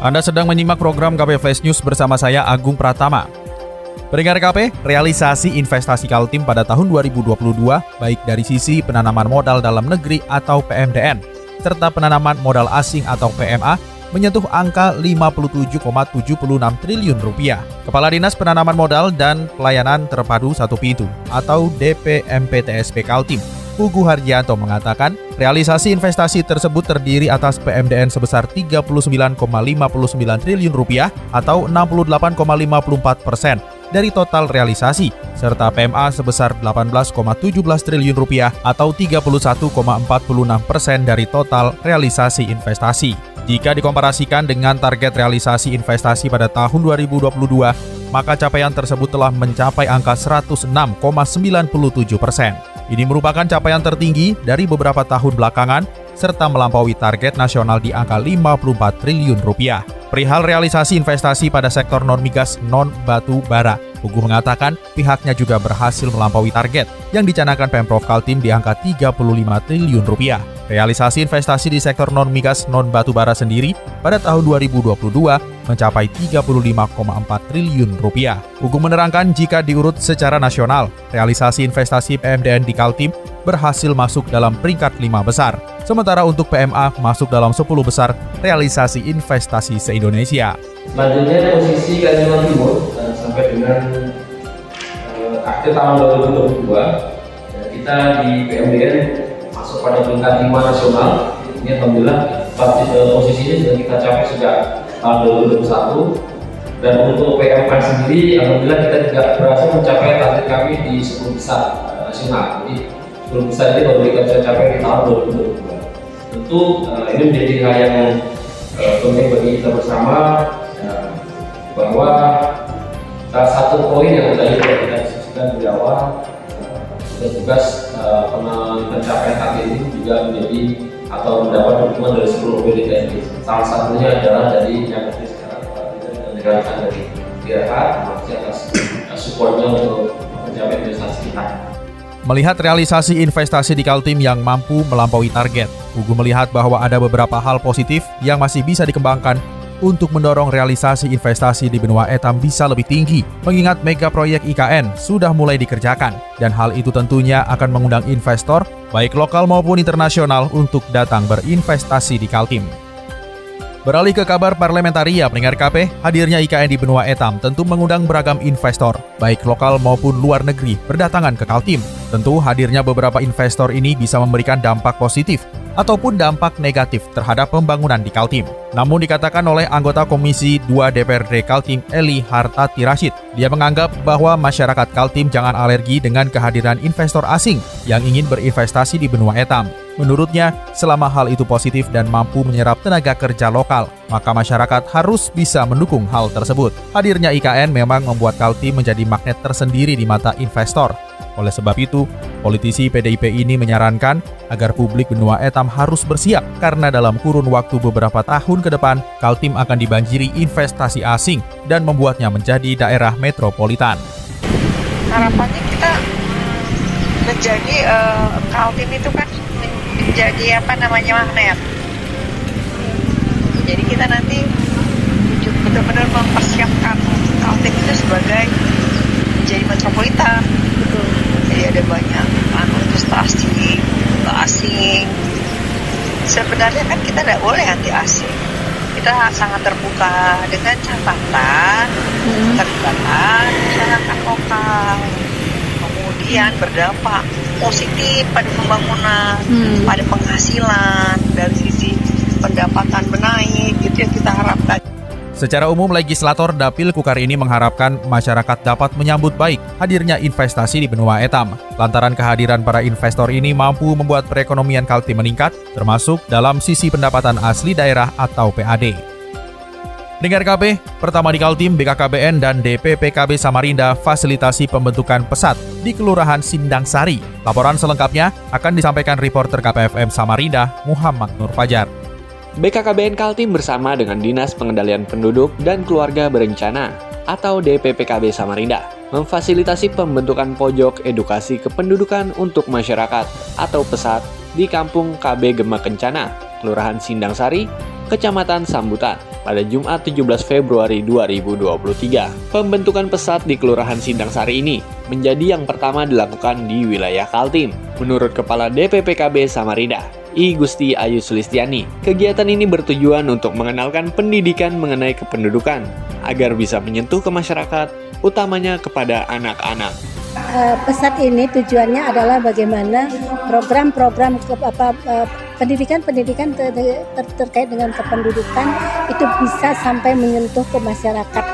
Anda sedang menyimak program KP Flash News bersama saya Agung Pratama. Pendengar KP, realisasi investasi Kaltim pada tahun 2022 baik dari sisi penanaman modal dalam negeri atau PMDN serta penanaman modal asing atau PMA menyentuh angka 57,76 triliun rupiah. Kepala Dinas Penanaman Modal dan Pelayanan Terpadu Satu Pintu atau DPMPTSP Kaltim Pugu Harjanto mengatakan, realisasi investasi tersebut terdiri atas PMDN sebesar 39,59 triliun rupiah atau 68,54 persen dari total realisasi, serta PMA sebesar 18,17 triliun rupiah atau 31,46 persen dari total realisasi investasi. Jika dikomparasikan dengan target realisasi investasi pada tahun 2022, maka capaian tersebut telah mencapai angka 106,97 persen. Ini merupakan capaian tertinggi dari beberapa tahun belakangan serta melampaui target nasional di angka 54 triliun rupiah. Perihal realisasi investasi pada sektor non-migas non-batu bara, Pugu mengatakan pihaknya juga berhasil melampaui target yang dicanangkan Pemprov Kaltim di angka 35 triliun rupiah. Realisasi investasi di sektor non-migas non-batu bara sendiri pada tahun 2022 mencapai 35,4 triliun rupiah. Hukum menerangkan jika diurut secara nasional, realisasi investasi PMDN di Kaltim berhasil masuk dalam peringkat 5 besar. Sementara untuk PMA masuk dalam 10 besar realisasi investasi se-Indonesia. Selanjutnya posisi Kalimantan Timur eh, sampai dengan eh, akhir tahun 2022 ya, kita di PMDN masuk pada peringkat 5 nasional ini Alhamdulillah posisinya sudah kita capai sejak tahun 2021 dan untuk PMK sendiri Alhamdulillah kita tidak berhasil mencapai target kami di 10 besar nasional jadi 10 besar ini baru kita bisa capai di tahun 2022 tentu uh, ini menjadi hal yang uh, penting bagi kita bersama uh, bahwa salah satu poin yang tadi kita diskusikan di awal dan tugas uh, pencapaian target ini juga menjadi atau mendapat dukungan dari seluruh PDKM salah satunya adalah dari yang nanti sekarang kita dengarkan dari Dirhat masih atas supportnya untuk mencapai investasi kita Melihat realisasi investasi di Kaltim yang mampu melampaui target, Ugu melihat bahwa ada beberapa hal positif yang masih bisa dikembangkan untuk mendorong realisasi investasi di benua etam bisa lebih tinggi, mengingat mega proyek IKN sudah mulai dikerjakan, dan hal itu tentunya akan mengundang investor, baik lokal maupun internasional, untuk datang berinvestasi di Kaltim. Beralih ke kabar parlementaria pendengar KP, hadirnya IKN di benua etam tentu mengundang beragam investor, baik lokal maupun luar negeri, berdatangan ke Kaltim. Tentu hadirnya beberapa investor ini bisa memberikan dampak positif ataupun dampak negatif terhadap pembangunan di Kaltim. Namun dikatakan oleh anggota Komisi 2 DPRD Kaltim Eli Hartati Rashid, dia menganggap bahwa masyarakat Kaltim jangan alergi dengan kehadiran investor asing yang ingin berinvestasi di benua etam. Menurutnya, selama hal itu positif dan mampu menyerap tenaga kerja lokal, maka masyarakat harus bisa mendukung hal tersebut. Hadirnya IKN memang membuat Kaltim menjadi magnet tersendiri di mata investor. Oleh sebab itu, politisi PDIP ini menyarankan agar publik benua etam harus bersiap karena dalam kurun waktu beberapa tahun ke depan, Kaltim akan dibanjiri investasi asing dan membuatnya menjadi daerah metropolitan. Harapannya kita menjadi uh, Kaltim itu kan menjadi apa namanya magnet. Jadi kita nanti benar-benar mempersiapkan Kaltim itu sebagai menjadi metropolitan. Jadi ada banyak anu investasi asing. Sebenarnya kan kita tidak boleh anti asing. Kita sangat terbuka dengan catatan hmm. terlibatkan masyarakat lokal. Kemudian berdampak positif pada pembangunan, hmm. pada penghasilan dari sisi pendapatan menaik, itu yang kita harapkan. Secara umum, legislator Dapil Kukar ini mengharapkan masyarakat dapat menyambut baik hadirnya investasi di benua etam. Lantaran kehadiran para investor ini mampu membuat perekonomian Kaltim meningkat, termasuk dalam sisi pendapatan asli daerah atau PAD. Dengar KB, pertama di Kaltim, BKKBN dan DPPKB Samarinda fasilitasi pembentukan pesat di Kelurahan Sindang Sari. Laporan selengkapnya akan disampaikan reporter KPFM Samarinda, Muhammad Nur Fajar. BKKBN Kaltim bersama dengan Dinas Pengendalian Penduduk dan Keluarga Berencana atau DPPKB Samarinda memfasilitasi pembentukan pojok edukasi kependudukan untuk masyarakat atau pesat di Kampung KB Gema Kencana, Kelurahan Sindang Sari, Kecamatan Sambutan pada Jumat 17 Februari 2023. Pembentukan pesat di Kelurahan Sindang Sari ini menjadi yang pertama dilakukan di wilayah Kaltim. Menurut Kepala DPPKB Samarinda, I Gusti Ayu Sulistiani, kegiatan ini bertujuan untuk mengenalkan pendidikan mengenai kependudukan agar bisa menyentuh ke masyarakat, utamanya kepada anak-anak. Uh, pesat ini tujuannya adalah bagaimana program-program uh, pendidikan-pendidikan ter ter terkait dengan kependudukan itu bisa sampai menyentuh ke masyarakat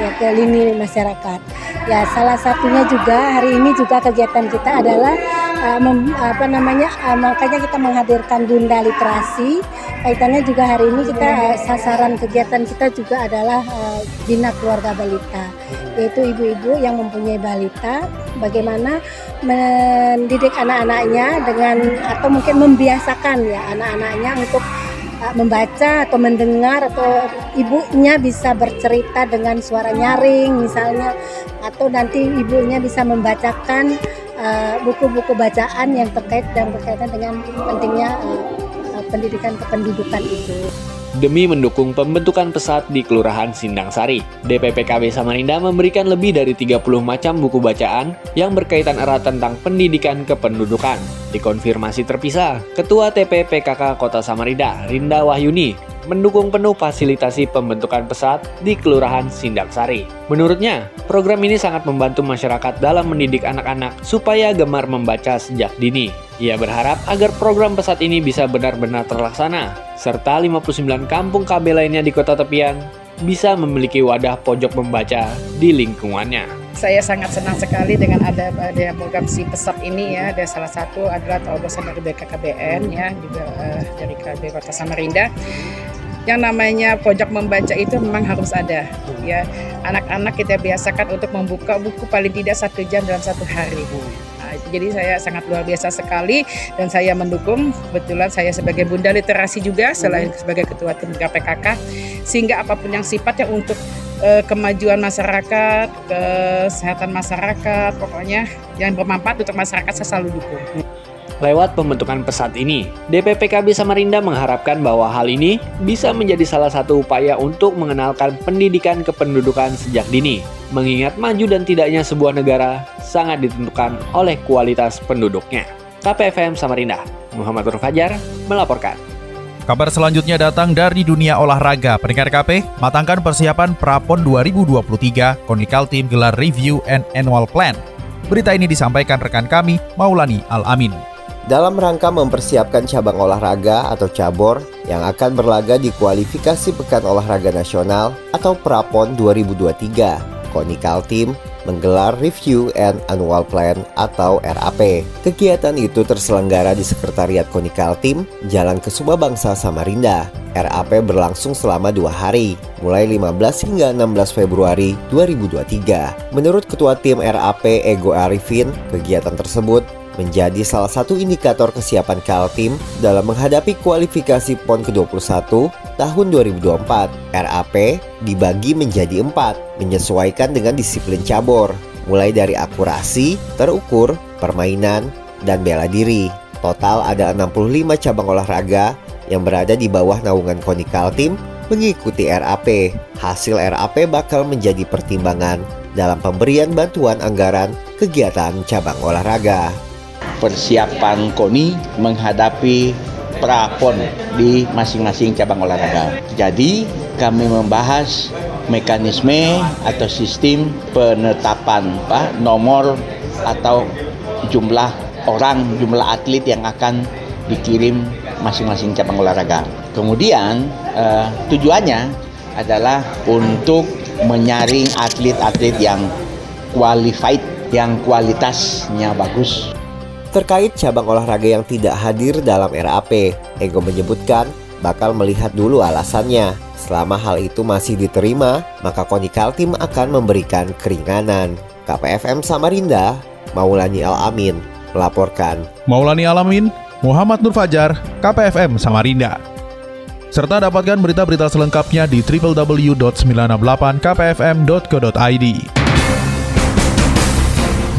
ya ke lini masyarakat. Ya salah satunya juga hari ini juga kegiatan kita adalah uh, mem, apa namanya uh, makanya kita menghadirkan Bunda Literasi. Kaitannya juga hari ini kita uh, sasaran kegiatan kita juga adalah uh, bina keluarga balita, yaitu ibu-ibu yang mempunyai balita bagaimana mendidik anak-anaknya dengan atau mungkin membiasakan ya anak-anaknya untuk membaca atau mendengar atau ibunya bisa bercerita dengan suara nyaring misalnya atau nanti ibunya bisa membacakan buku-buku uh, bacaan yang terkait dan berkaitan dengan pentingnya uh, pendidikan kependudukan itu demi mendukung pembentukan pesat di Kelurahan Sindang Sari. DPPKB Samarinda memberikan lebih dari 30 macam buku bacaan yang berkaitan erat tentang pendidikan kependudukan. Dikonfirmasi terpisah, Ketua TPPKK Kota Samarinda, Rinda Wahyuni, mendukung penuh fasilitasi pembentukan pesat di Kelurahan Sindang Sari. Menurutnya, program ini sangat membantu masyarakat dalam mendidik anak-anak supaya gemar membaca sejak dini. Ia berharap agar program pesat ini bisa benar-benar terlaksana, serta 59 kampung KB lainnya di kota tepian bisa memiliki wadah pojok membaca di lingkungannya. Saya sangat senang sekali dengan ada, ada program si pesat ini ya. Ada salah satu adalah terobosan dari BKKBN ya, juga uh, dari KB Kota Samarinda yang namanya pojok membaca itu memang harus ada ya. Anak-anak kita biasakan untuk membuka buku paling tidak satu jam dalam satu hari. Jadi saya sangat luar biasa sekali dan saya mendukung. Kebetulan saya sebagai bunda literasi juga selain sebagai ketua tim KPKK sehingga apa pun yang sifatnya untuk uh, kemajuan masyarakat, kesehatan masyarakat, pokoknya yang bermanfaat untuk masyarakat saya selalu dukung. Lewat pembentukan pesat ini, DPPKB Samarinda mengharapkan bahwa hal ini bisa menjadi salah satu upaya untuk mengenalkan pendidikan kependudukan sejak dini. Mengingat maju dan tidaknya sebuah negara sangat ditentukan oleh kualitas penduduknya. KPFM Samarinda, Muhammad Nur Fajar melaporkan. Kabar selanjutnya datang dari dunia olahraga. Pendengar KP, matangkan persiapan Prapon 2023, Konikal Team gelar review and annual plan. Berita ini disampaikan rekan kami, Maulani Al-Amin dalam rangka mempersiapkan cabang olahraga atau cabor yang akan berlaga di kualifikasi Pekan Olahraga Nasional atau Prapon 2023. Konikal Team menggelar Review and Annual Plan atau RAP. Kegiatan itu terselenggara di Sekretariat Konikal Team, Jalan Kesuma Bangsa Samarinda. RAP berlangsung selama dua hari, mulai 15 hingga 16 Februari 2023. Menurut Ketua Tim RAP Ego Arifin, kegiatan tersebut menjadi salah satu indikator kesiapan Kaltim dalam menghadapi kualifikasi PON ke-21 tahun 2024. RAP dibagi menjadi empat, menyesuaikan dengan disiplin cabur, mulai dari akurasi, terukur, permainan, dan bela diri. Total ada 65 cabang olahraga yang berada di bawah naungan KONI Kaltim mengikuti RAP. Hasil RAP bakal menjadi pertimbangan dalam pemberian bantuan anggaran kegiatan cabang olahraga persiapan KONI menghadapi prapon di masing-masing cabang olahraga. Jadi kami membahas mekanisme atau sistem penetapan Pak, nomor atau jumlah orang, jumlah atlet yang akan dikirim masing-masing cabang olahraga. Kemudian eh, tujuannya adalah untuk menyaring atlet-atlet yang qualified, yang kualitasnya bagus Terkait cabang olahraga yang tidak hadir dalam RAP, Ego menyebutkan bakal melihat dulu alasannya. Selama hal itu masih diterima, maka KONI Kaltim akan memberikan keringanan. KPFM Samarinda, Maulani Al-Amin, melaporkan. Maulani Alamin, Muhammad Nur Fajar, KPFM Samarinda. Serta dapatkan berita-berita selengkapnya di www.968kpfm.co.id.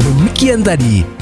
Demikian tadi